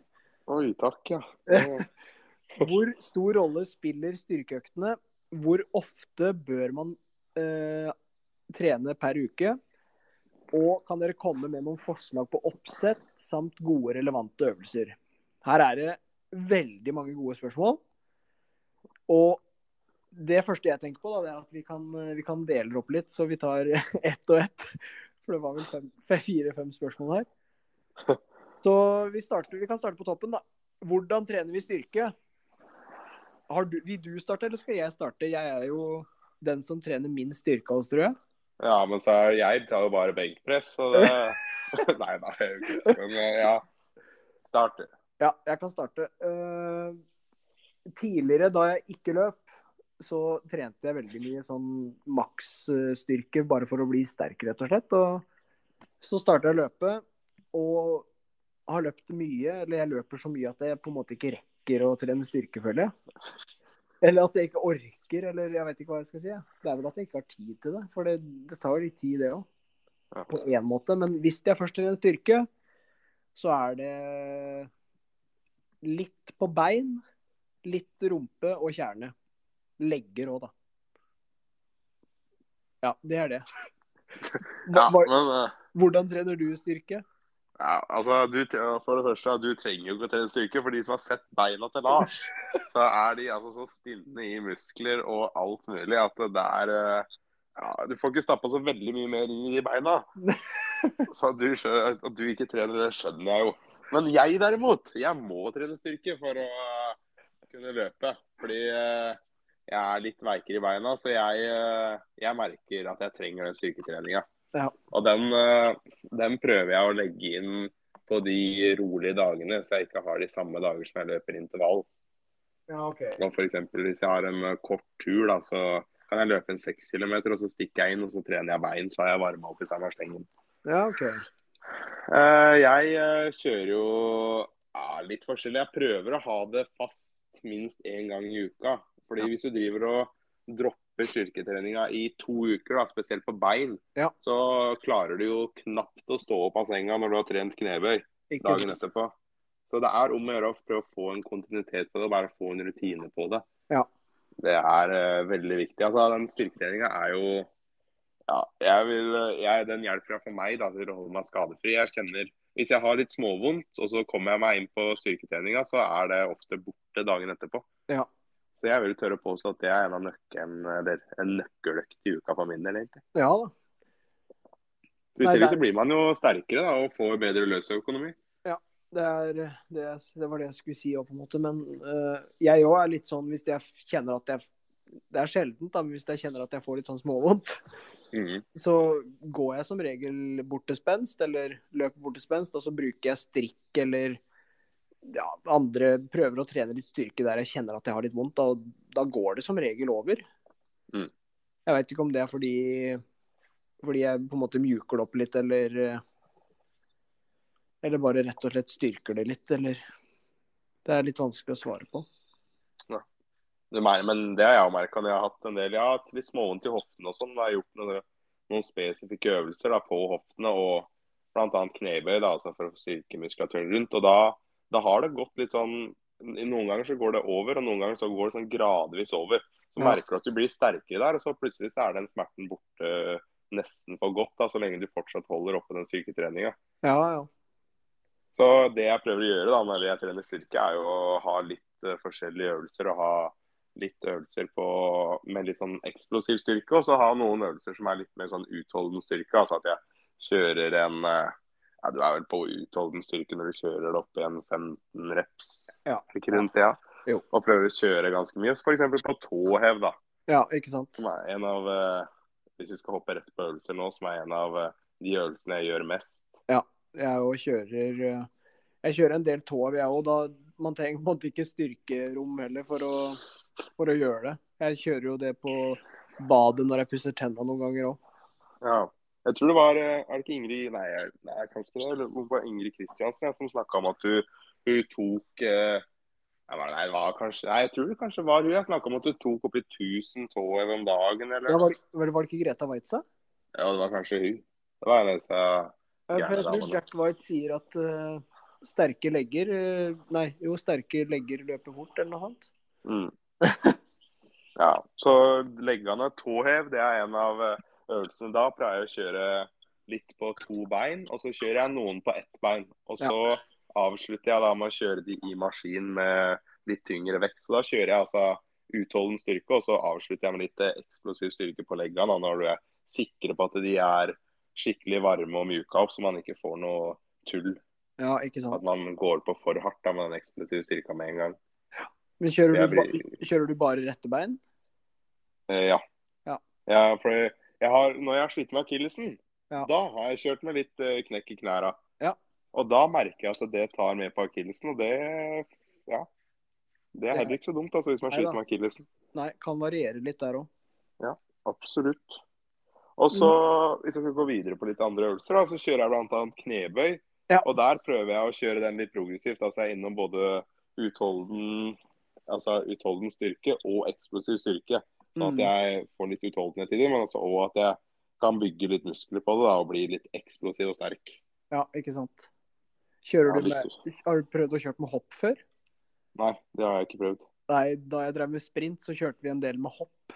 Oi, takk, ja. Hvor stor rolle spiller styrkeøktene? Hvor ofte bør man uh, trene per uke? Og kan dere komme med noen forslag på oppsett samt gode, relevante øvelser? Her er det veldig mange gode spørsmål. Og det første jeg tenker på, da, det er at vi kan, vi kan dele det opp litt, så vi tar ett og ett. For det var vel fire-fem spørsmål her. Så vi, starter, vi kan starte på toppen, da. Hvordan trener vi styrke? Du, vil du starte, eller skal jeg starte? Jeg er jo den som trener min styrke tror jeg. Ja, men så er jeg tar jo bare benkpress, så det Nei da, jeg gjør ikke det. Men eh, ja. Start. Ja, jeg kan starte. Uh, tidligere, da jeg ikke løp, så trente jeg veldig mye sånn maksstyrke bare for å bli sterk, rett og slett. Og så starta jeg å løpe, og har løpt mye. Eller jeg løper så mye at jeg på en måte ikke rekker å trene styrke, føler jeg. Eller at jeg ikke orker, eller jeg vet ikke hva jeg skal si. Det er vel at jeg ikke har tid til det. For det, det tar litt tid, det òg. Ja. På én måte. Men hvis jeg først trener styrke, så er det litt på bein, litt rumpe og kjerne. Legger òg, da. Ja, det er det. Hva, Ja, men uh... hvordan trener du styrke? Ja, altså, du, For det første, du trenger jo ikke å trene styrke. For de som har sett beina til Lars, så er de altså så stivne i muskler og alt mulig at det er eh, ja, Du får ikke stappa så veldig mye mer i de beina. Så du, at du ikke trener, det skjønner jeg jo. Men jeg derimot, jeg må trene styrke for å kunne løpe. Fordi eh, jeg er litt veikere i beina, så jeg, eh, jeg merker at jeg trenger den styrketreninga. Ja. Og den, eh, den prøver jeg å legge inn på de rolige dagene, så jeg ikke har de samme dager som jeg løper intervall. Ja, okay. Og for eksempel, hvis jeg har en eh, kort tur, da, så kan jeg løpe en 6 kilometer, og så stikker jeg inn og så trener jeg bein, så har jeg varma opp i samme stengen. Ja, ok. Eh, jeg kjører jo ja, litt forskjellig. Jeg prøver å ha det fast minst én gang i uka. Fordi Ja. hvis du driver og dropper styrketreninga i to uker, da, spesielt på bein, Ja. så klarer du jo knapt å stå opp av senga når du har trent knebøy dagen etterpå. Så det er om å gjøre å prøve å få en kontinuitet på det, og bare få en rutine på det. Ja. Det er uh, veldig viktig. Altså, den styrketreninga er jo ja, jeg vil, jeg, Den hjelper for meg da, til å holde meg skadefri. Jeg kjenner, Hvis jeg har litt småvondt, og så kommer jeg meg inn på styrketreninga, så er det ofte borte dagen etterpå. Ja. Så jeg vil tørre å påstå at det er en av nøkken, eller en nøkkeløkt i uka for min del. egentlig. Ja da. I tillegg så blir man jo sterkere da, og får bedre løsøkonomi. Det, er, det, det var det jeg skulle si òg, på en måte. Men uh, jeg òg er litt sånn hvis jeg kjenner at jeg Det er sjeldent, da, men hvis jeg kjenner at jeg får litt sånn småvondt, Mhm. så går jeg som regel bort til spenst, eller løper bort til spenst, og så bruker jeg strikk eller ja, andre prøver å trene litt styrke der jeg kjenner at jeg har litt vondt. Da, da går det som regel over. Mm. Jeg veit ikke om det er fordi, fordi jeg på en måte mjuker det opp litt, eller Eller bare rett og slett styrker det litt, eller Det er litt vanskelig å svare på. Det mer- Men det har jeg merka når jeg har hatt en del ja, litt småvondt i hoftene og sånn. Da har jeg gjort noen, noen spesifikke øvelser da, på hoftene og bl.a. knebøy da, altså for å styrke muskulaturen rundt. Og da, da har det gått litt sånn Noen ganger så går det over, og noen ganger så går det sånn gradvis over. Så merker du at du blir sterkere der, og så plutselig så er den smerten borte nesten for godt, da, så lenge du fortsatt holder oppe den styrketreninga. Ja, ja. Så det jeg prøver å gjøre da når jeg trener styrke, er jo å ha litt eh, forskjellige øvelser. og ha litt øvelser på, med litt sånn eksplosiv styrke, og så ha noen øvelser som er litt mer sånn utholdende styrke. Altså at jeg kjører en eh, ja, Du er vel på utholden styrke når du kjører det opp i en 15 reps, Ja. ikke rundt det? Ja. Jo. Og prøver å kjøre ganske mye. F.eks. på tåhev, da. ja ikke sant. Som er en av eh, Hvis vi skal hoppe rett på øvelser nå, som er en av eh, de øvelsene jeg gjør mest. Jeg òg kjører øh, Jeg kjører en del tåhev, jeg òg. Man trenger på en måte ikke styrkerom heller for å, for å gjøre det. Jeg kjører jo det på badet når jeg pusser tenna noen ganger òg. Ja. Jeg tror det var eh, Er det ikke Ingrid Nei, nei kanskje det. Eller det var Ingrid Kristiansen som snakka om at hun, hun tok eh, Nei, nei, var kanskje Nei, jeg tror det kanskje var hun. Jeg snakka om at hun tok oppi 1000 tå om dagen, eller Ja, var, var, det ikke Greta Waitza? Ja, det var kanskje hun. Det var en av disse jeg tror. Jack White sier at uh, sterke legger uh, Nei, jo, sterke legger løper fort, eller noe sånt. Mm. Ja, så leggende tåhev, det er en av eh, øvelsene. Da pleier jeg å kjøre litt på to bein, og så kjører jeg noen på ett bein. Og så avslutter jeg da med å kjøre de i maskin med litt tyngre vekt. Så da kjører jeg altså utholden styrke, og så avslutter jeg med litt eh, eksplosiv styrke på leggene når du er sikker på at de er skikkelig varme og mjuka opp, så man ikke får noe tull. Ja, ikke sant. At man går på for hardt da, med den eksplosive styrka med en gang. Men kjører Det du, blir- kjører du bare rette bein? Eh, ja. Ja. Ja, for jeg har, når jeg har slitt med akillesen, Ja. da har jeg kjørt med litt eh, knekk i knæra. Ja. Og da merker jeg at det tar med på akillesen, og det ja. Det er heller ikke så dumt altså, hvis man sliter med akillesen. Nei, kan variere litt der òg. Absolutt. Og så, Mm. hvis jeg skal gå videre på litt andre øvelser, da, så kjører jeg bl.a. knebøy. Ja. Og der prøver jeg å kjøre den litt progressivt. Altså jeg er innom både utholden, altså utholden styrke og eksplosiv styrke. Sånn Mm. at jeg får litt utholdenhet i det, men altså også at jeg kan bygge litt muskler på det da, og bli litt eksplosiv og sterk. Ja, ikke sant. Kjører du med. Har du prøvd å kjøre med hopp før? Nei, det har jeg ikke prøvd. Nei, da jeg drev med sprint, så kjørte vi en del med hopp.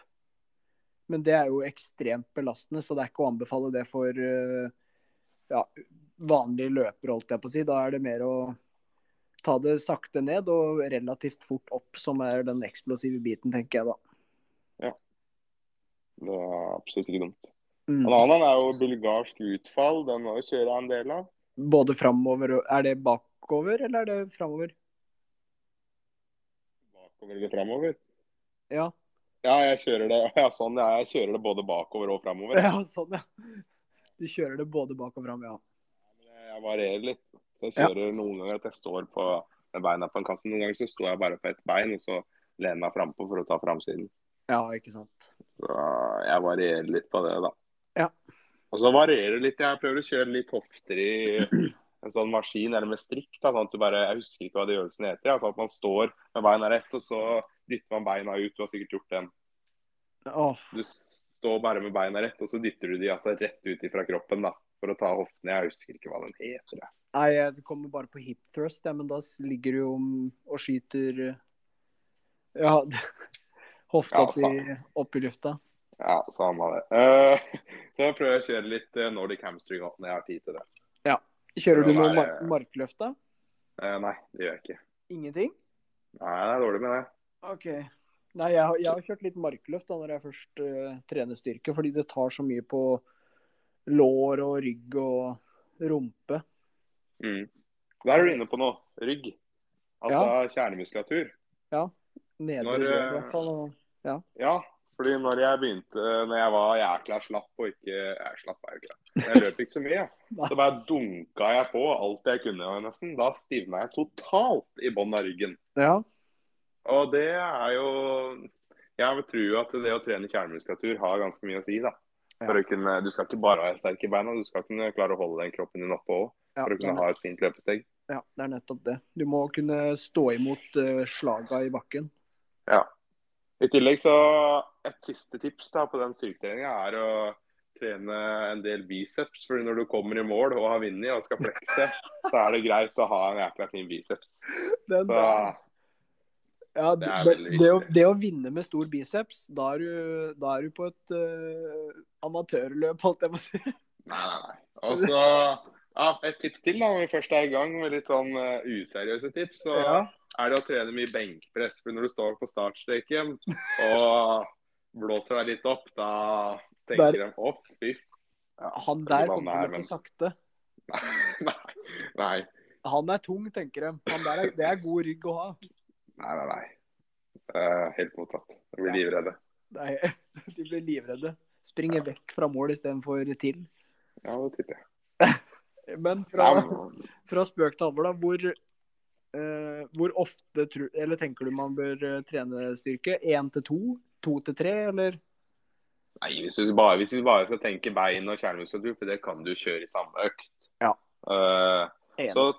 Men det er jo ekstremt belastende, så det er ikke å anbefale det for eh, ja, vanlige løpere, holdt jeg på å si. Da er det mer å ta det sakte ned og relativt fort opp, som er den eksplosive biten, tenker jeg da. Det er absolutt ikke dumt. Mm. En annen er jo bulgarsk utfall. Den må jeg kjøre en del av. Både framover og Er det bakover, eller er det framover? Bakover eller framover. Ja. Ja, jeg kjører det. Ja, sånn, ja, jeg kjører det både bakover og framover. ja, sånn, ja. Du kjører det både bak og fram, ja. Jeg varierer litt. Så jeg kjører noen ganger at jeg står på med beina på en kasse. Noen ganger så står jeg bare på ett bein, og så lener jeg meg frampå for å ta framsiden. Ja, ikke sant. Så jeg varierer litt på det, da. Ja. Og så varierer det litt. Jeg prøver å kjøre litt hofter i en sånn maskin eller med strikk. Da, sånn at du bare, Jeg husker ikke hva de øvelsen heter. Altså at man står med beina rett, og så dytter man beina ut. Du har sikkert gjort den. Oh. Du står bare med beina rett, og så dytter du de altså rett ut ifra kroppen da, for å ta hoftene. Jeg husker ikke hva den heter. jeg. Nei, jeg kommer bare på hip thrust, ja, men da ligger du jo og skyter Ja, hofta Ja, opp, i, opp i lufta. Ja, samme det. Uh, så jeg prøver å kjøre litt uh, Nordic hamstring når jeg har tid til det. Ja. Kjører du noe var, mar eh, markløft, da? Uh, nei, det gjør jeg ikke. Ingenting? Nei, det er dårlig med det. OK. Nei, jeg, har- jeg har kjørt litt markløft da når jeg først uh, trener styrke, fordi det tar så mye på lår og rygg og rumpe. Mm. Der er du inne på noe. Rygg. Altså kjernemuskulatur. Ja. Nedre Når, i eh, hvert fall. og- Ja, fordi når jeg begynte, når jeg var jækla slapp og ikke Jeg slapp er jo ikke det. Jeg løp ikke så mye. Så bare dunka jeg på alt jeg kunne nesten. Da stivna jeg totalt i bånn av ryggen. Ja. Og det er jo Jeg tror tro at det å trene kjernemuskulatur har ganske mye å si. da. For å kunne, Du skal ikke bare ha sterk i beina, du skal kunne klare å holde den kroppen din oppe òg. ja, For å kunne ha et fint løpesteg. Ja, det er nettopp det. Du må kunne stå imot uh, slaga i bakken. Ja. I tillegg så Et siste tips da på den styrketreninga er å trene en del biceps. fordi når du kommer i mål og har vunnet og skal flekse, så er det greit å ha en jækla fin biceps. Den Så Ja, Det det, det, å, det å vinne med stor biceps, da er du, da er du på et uh, amatørløp, holdt jeg på å si. Nei, nei, nei. Og så ja, et tips til da, når vi først er i gang med litt sånn uh, useriøse tips. Så Ja. Er det å trene mye benkpress. For når du står på startstreken og blåser deg litt opp, da tenker Der- de å, fy ja, Han der kommer ikke men- sakte. Nei. Nei. Han er tung, tenker de. Han der er, det er god rygg å ha. Nei, nei, nei. Uh, helt motsatt. De blir livredde. Er, de blir livredde. Springer vekk fra mål istedenfor til. Ja, det tipper jeg. Men fra, Nei, fra spøk til alvor, da. Hvor, eh, hvor ofte eller tenker du man bør uh, trene styrke? Én til to? To til tre, eller? Nei, hvis du, bare, hvis du bare skal tenke bein og kjernemuskulatur, for det kan du kjøre i samme økt. Ja. Uh, så,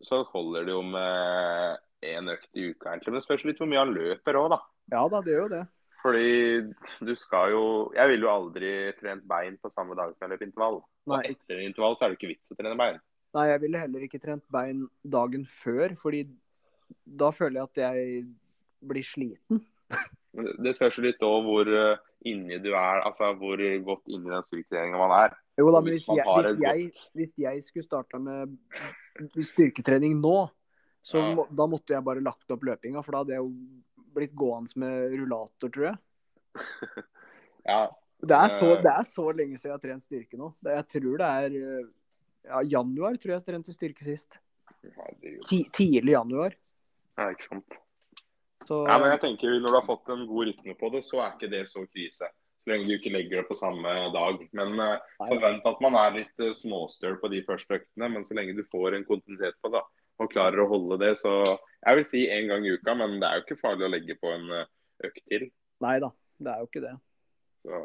så holder det jo med én økt i uka, egentlig. Men det spørs litt hvor mye han løper òg, da. Ja da, det gjør jo det. Fordi du skal jo Jeg ville jo aldri trent bein på samme dag som jeg løp intervall. Nei. Og etter intervall så er det ikke vits å trene bein. Nei, jeg ville heller ikke trent bein dagen før, fordi da føler jeg at jeg blir sliten. Det- spørs litt òg hvor eh, inni du er, altså hvor godt inni den styrketreninga man er. Jo da, men hvis hvis jeg, hvis jeg, hvis jeg skulle starta med styrketrening nå, så Ja. må, da måtte jeg bare lagt opp løpinga, for da hadde jeg jo blitt gående med rullator, tror jeg. Ja, Det er så, Eh. det er så lenge siden jeg har trent styrke nå. Jeg tror det er eh, ja, januar tror jeg trente styrke sist. Ti, tidlig januar. Ja, ikke sant. Så Ja, men jeg tenker Når du har fått en god rytme på det, så er ikke det så krise. Så lenge du ikke legger det på samme dag. Men uh, forvent at man er litt uh, småstøl på de første øktene. Men så lenge du får en kontinuitet på det, og klarer å holde det, så Jeg vil si én gang i uka, men det er jo ikke farlig å legge på en eh, økt til. nei da, det er jo ikke det. Så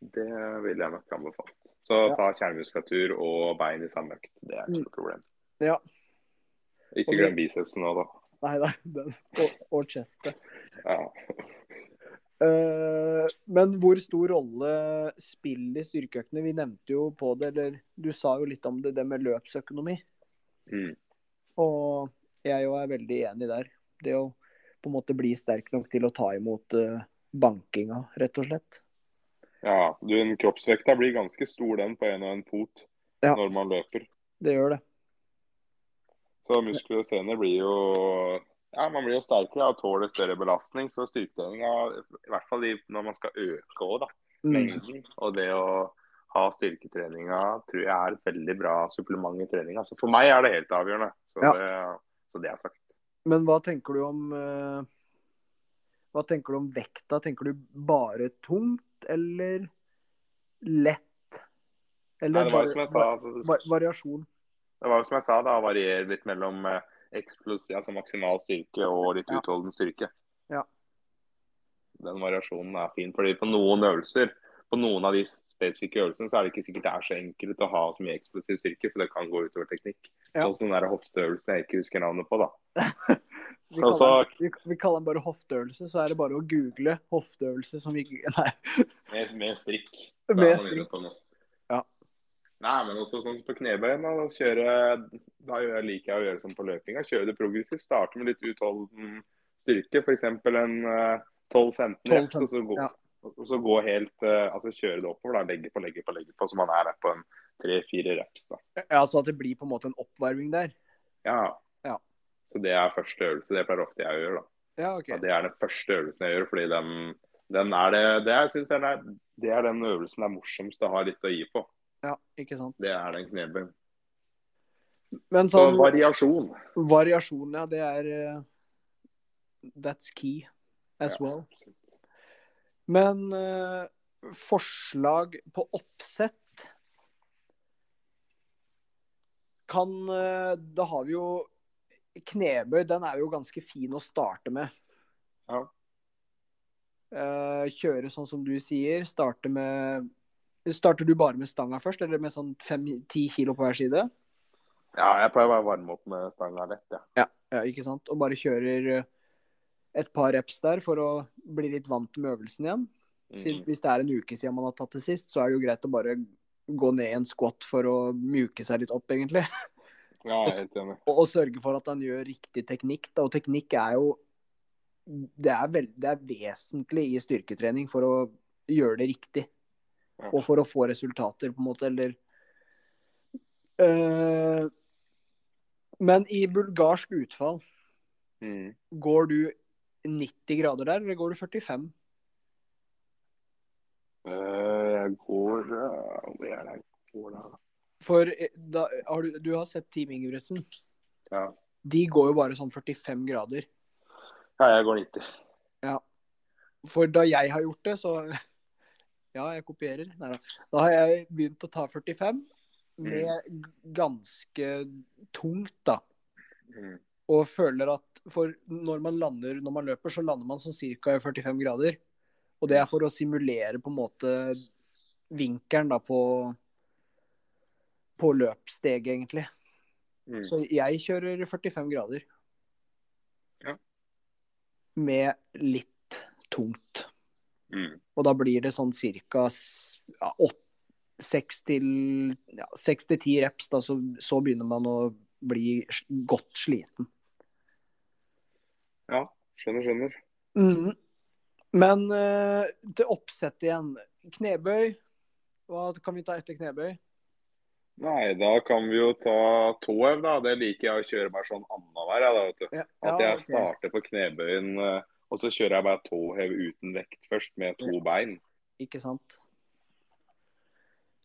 det vil jeg nok anbefale. Så Ja. ta kjernemuskulatur og bein i samme økt. Det er ikke Mm. noe problem. Ja. Ikke glem bicepsen nå, da. Nei, nei, den, og, og chestet. Ja. Uh, men hvor stor rolle spiller styrkeøktene? Vi nevnte jo på det, eller du sa jo litt om det, det med løpsøkonomi. Mm. Og jeg jo er veldig enig der. Det å på en måte bli sterk nok til å ta imot uh, bankinga, rett og slett. Ja. Du, en kroppsvekta blir ganske stor, den, på en og en fot Ja. når man løper. Det gjør det. Så muskler og sener blir jo Ja, man blir jo sterkere og tåler større belastning. Så styrketreninga, i hvert fall når man skal øke òg, da. Mm. Mengden. Og det å ha styrketreninga tror jeg er et veldig bra supplement i treninga. Så for meg er det helt avgjørende. Så, Ja. det, så det er sagt. Men hva tenker du om eh, Hva tenker du om vekta? Tenker du bare tungt eller lett? Eller Nei, det var jo som jeg sa, va- variasjon? det var jo som jeg sa, da varierer litt mellom eh, eksplosiv, altså maksimal styrke og litt Ja. utholden styrke. Ja. Den variasjonen er fin. fordi på noen øvelser, på noen av de spesifikke øvelsene, så er det ikke sikkert det er så enkelt å ha så mye eksplosiv styrke, for det kan gå utover teknikk. Ja. Sånn som den der hofteøvelsen jeg ikke husker navnet på, da. Vi kaller, så- den, vi, vi kaller den bare hofteøvelse, så er det bare å google hofteøvelse som vi Nei. Med, med strikk. Med noe. Ja. Nei, men også sånn som på knebøyen. Da, kjøre, da gjør jeg, liker jeg å gjøre sånn på løpinga. Kjøre det progressivt. Starte med litt utholden styrke. F.eks. en eh, 12-15 reps, og så gå, ja. og så gå helt eh, Altså kjøre det oppover. da, Legge på, legge på, legge på. Så man er der på en tre-fire reps. da. Ja, Så at det blir på en måte en oppvarming der? Ja. Så det er første øvelse. Det pleier ofte jeg å gjøre. da. Ja, okay. Ja, det er den første øvelsen jeg gjør, fordi den, den er det, det, synes den er, det er den øvelsen det er morsomst å ha litt å gi på. Ja, ikke sant. Det er den knebøyen. Men Så sånn variasjon. variasjon, ja, det er eh, That's key as Ja. well. Men uh, forslag på oppsett kan uh, Da har vi jo Knebøy, den er jo ganske fin å starte med. Ja. Eh, kjøre sånn som du sier. Starte med Starter du bare med stanga først, eller med sånn 5-10 kilo på hver side? Ja, jeg pleier bare å varme opp med stanga lett, ja. Ja, ja, ikke sant? Og bare kjører eh, et par reps der for å bli litt vant med øvelsen igjen. Mm. Hvis det er en uke siden man har tatt det sist, så er det jo greit å bare gå ned i en squat for å mjuke seg litt opp, egentlig. Ja, jeg er helt enig. Og, og sørge for at han gjør riktig teknikk. Da. Og teknikk er jo det er, veld, det er vesentlig i styrketrening for å gjøre det riktig. Ja. Og for å få resultater, på en måte, eller Eh, Men i bulgarsk utfall, Mm. går du 90 grader der, eller går du 45? Eh, jeg går eh, Hvor er det jeg går da? For eh, da, har du, du har sett Team Ingebrigtsen. Ja. De går jo bare sånn 45 grader. ja, jeg går 90. Ja. For da jeg har gjort det, så Ja, jeg kopierer. Nei da. Da har jeg begynt å ta 45 med mm. ganske tungt, da. Mm. Og føler at For når man lander når man løper, så lander man sånn ca. 45 grader. Og det er for å simulere på en måte vinkelen da på på løpssteget, egentlig. Mm. Så jeg kjører 45 grader. Ja. Med litt tungt. Mm. Og da blir det sånn ca. Seks til ti reps, da, så, så begynner man å bli godt sliten. Ja, skjønner, skjønner. Mm. Men uh, til oppsett igjen. Knebøy. Hva kan vi ta etter knebøy? Nei, da kan vi jo ta tåhev, da. Det liker jeg å kjøre bare sånn annenhver. Ja, At jeg okay. starter på knebøyen, eh, og så kjører jeg bare tåhev uten vekt først, med to bein. Ikke sant?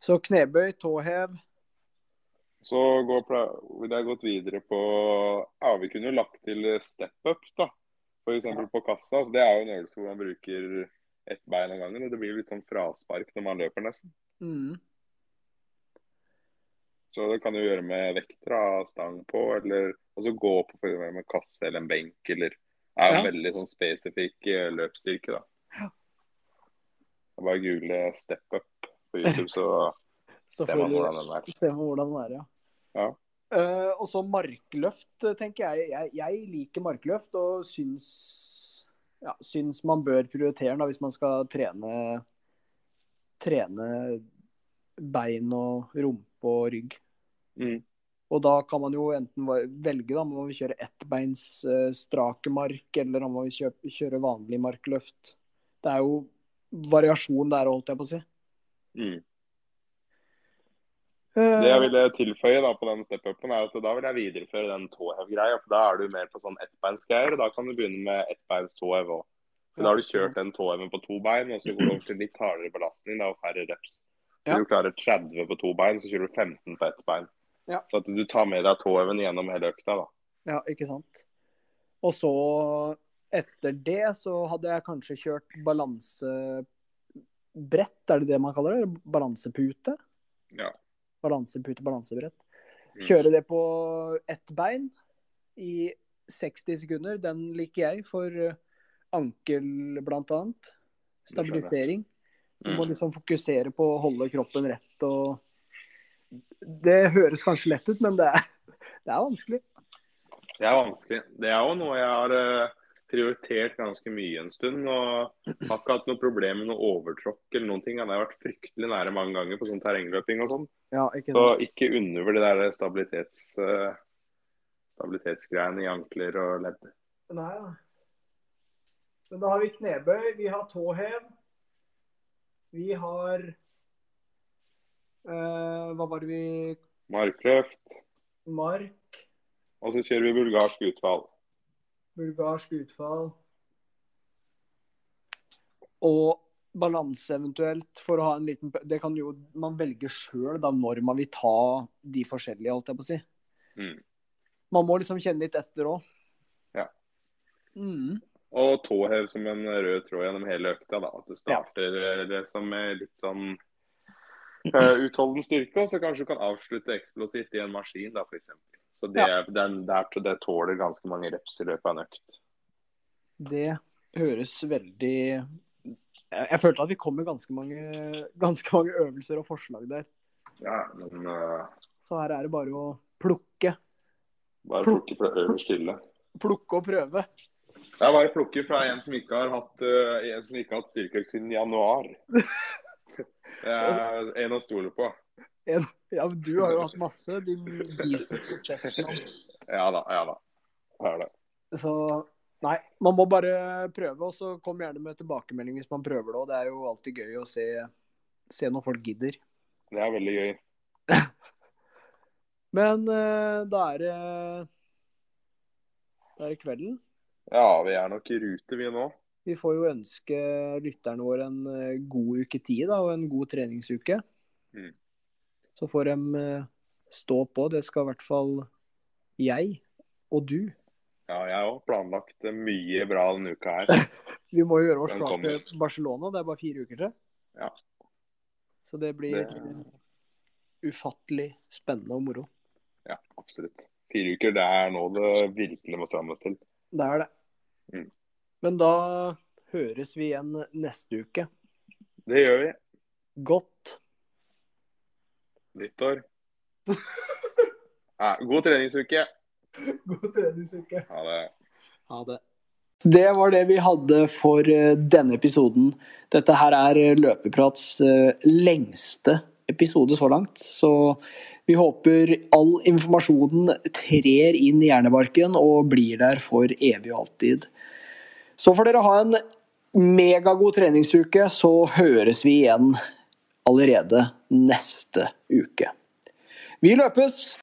Så knebøy, tåhev. Så går, ville jeg gått videre på Ja, vi kunne jo lagt til step up, da. F.eks. på kassa. Så det er jo en øvelse hvor man bruker ett bein av gangen. Og det blir litt sånn fraspark når man løper, nesten. Mhm. Så det kan du gjøre med vekter av stang på, eller og så gå på for eksempel med kasse eller en benk, eller Det er jo Ja. veldig sånn spesifikk eh, løpsstyrke, da. Ja. Bare google step up på YouTube, så Så ser man hvordan den er. se hvordan den er, ja. Ja. Uh, og så markløft, eh, tenker jeg. jeg. Jeg liker markløft og syns, ja, syns man bør prioritere den hvis man skal trene, trene bein og rumpe og rygg. Mm. Og da kan man jo enten velge da, om man vil kjøre ettbeins eh, strake mark, eller om man vil kjøre vanlig markløft. Det er jo variasjon der, holdt jeg på å si. Mm. Eh, Det jeg ville tilføye da på den step-upen, er at da vil jeg videreføre den tåhev-greia. for Da er du mer på sånn ettbeinsgreier, og da kan du begynne med ettbeins tåhev òg. Da har du kjørt den tåheven på to bein, og så går du over til litt hardere belastning da, og færre reps. Ja. du klarer 30 på to bein, så kjører du 15 på ett bein. Ja. Så at du tar med deg tåheven gjennom hele økta. da. Ja, ikke sant. Og så etter det så hadde jeg kanskje kjørt balansebrett, er det det man kaller det? Balansepute? Ja. Balansepute, balansebrett. Mm. Kjøre det på ett bein i 60 sekunder. Den liker jeg for eh, ankel, blant annet. Stabilisering. Du må Mm. liksom fokusere på å holde kroppen rett og Det høres kanskje lett ut, men det er, det er vanskelig. Det er vanskelig. Det er jo noe jeg har eh, prioritert ganske mye en stund. og Har ikke hatt noe problem med noe overtråkk eller noen ting. Jeg har vært fryktelig nære mange ganger på sånn terrengløping og sånn. Ja, Så ikke undervurder det der stabilitets, eh, stabilitetsgreiene i ankler og ledd. Nei da. Men da har vi knebøy, vi har tåhev. Vi har uh, Hva var det vi Markløft. Mark, Og så kjører vi bulgarsk utfall. bulgarsk utfall. Og balanse eventuelt, for å ha en liten Det kan jo man velge sjøl når man vil ta de forskjellige, holdt jeg på å si. Mm. Man må liksom kjenne litt etter òg. Ja. Mm. Og tåhev som en rød tråd gjennom hele økta. da, At du starter ja. det som med litt sånn uh, utholden styrke, og så kanskje du kan avslutte eksplosivt i en maskin, da, f.eks. Så det, den, der, det tåler ganske mange reps i løpet av en økt. Det høres veldig jeg følte at vi kom med ganske mange, ganske mange øvelser og forslag der. Ja, men uh... Så her er det bare å plukke. bare plukke fra øverst hylle. Plukke og prøve. Det er bare å plukke fra en som ikke har hatt, uh, ikke har hatt styrkeøkt siden januar. Det er en å stole på. En, ja, men du har jo hatt masse. Din biceps og chest. Ja da, ja da. Det er det. Så nei, man må bare prøve, og så kom gjerne med tilbakemelding hvis man prøver det òg. Det er jo alltid gøy å se, se når folk gidder. Det er veldig gøy. Men uh, da er det Da er det kvelden. Ja, vi er nok i rute, vi nå. Vi får jo ønske lytterne våre en eh, god uke tid da, og en god treningsuke. Mm. Så får de eh, stå på. Det skal i hvert fall jeg og du. Ja, jeg har òg planlagt mye bra denne uka her. Vi må jo gjøre oss klar til Barcelona. Det er bare fire uker til. Ja. Så det blir Det- ufattelig spennende og moro. Ja, absolutt. Fire uker, det er nå det virkelig må strammes til. Det er det. Mm. Men da høres vi igjen neste uke. Det gjør vi. Godt. Nyttår. Ja, god treningsuke. God treningsuke. Ha det. Ha det. Det var det vi hadde for eh, denne episoden. Dette her er eh, Løpeprats eh, lengste episode så langt. Så vi håper all informasjonen trer inn i hjernebarken og blir der for evig og alltid. Så får dere ha en megagod treningsuke, så høres vi igjen allerede neste uke. Vi løpes!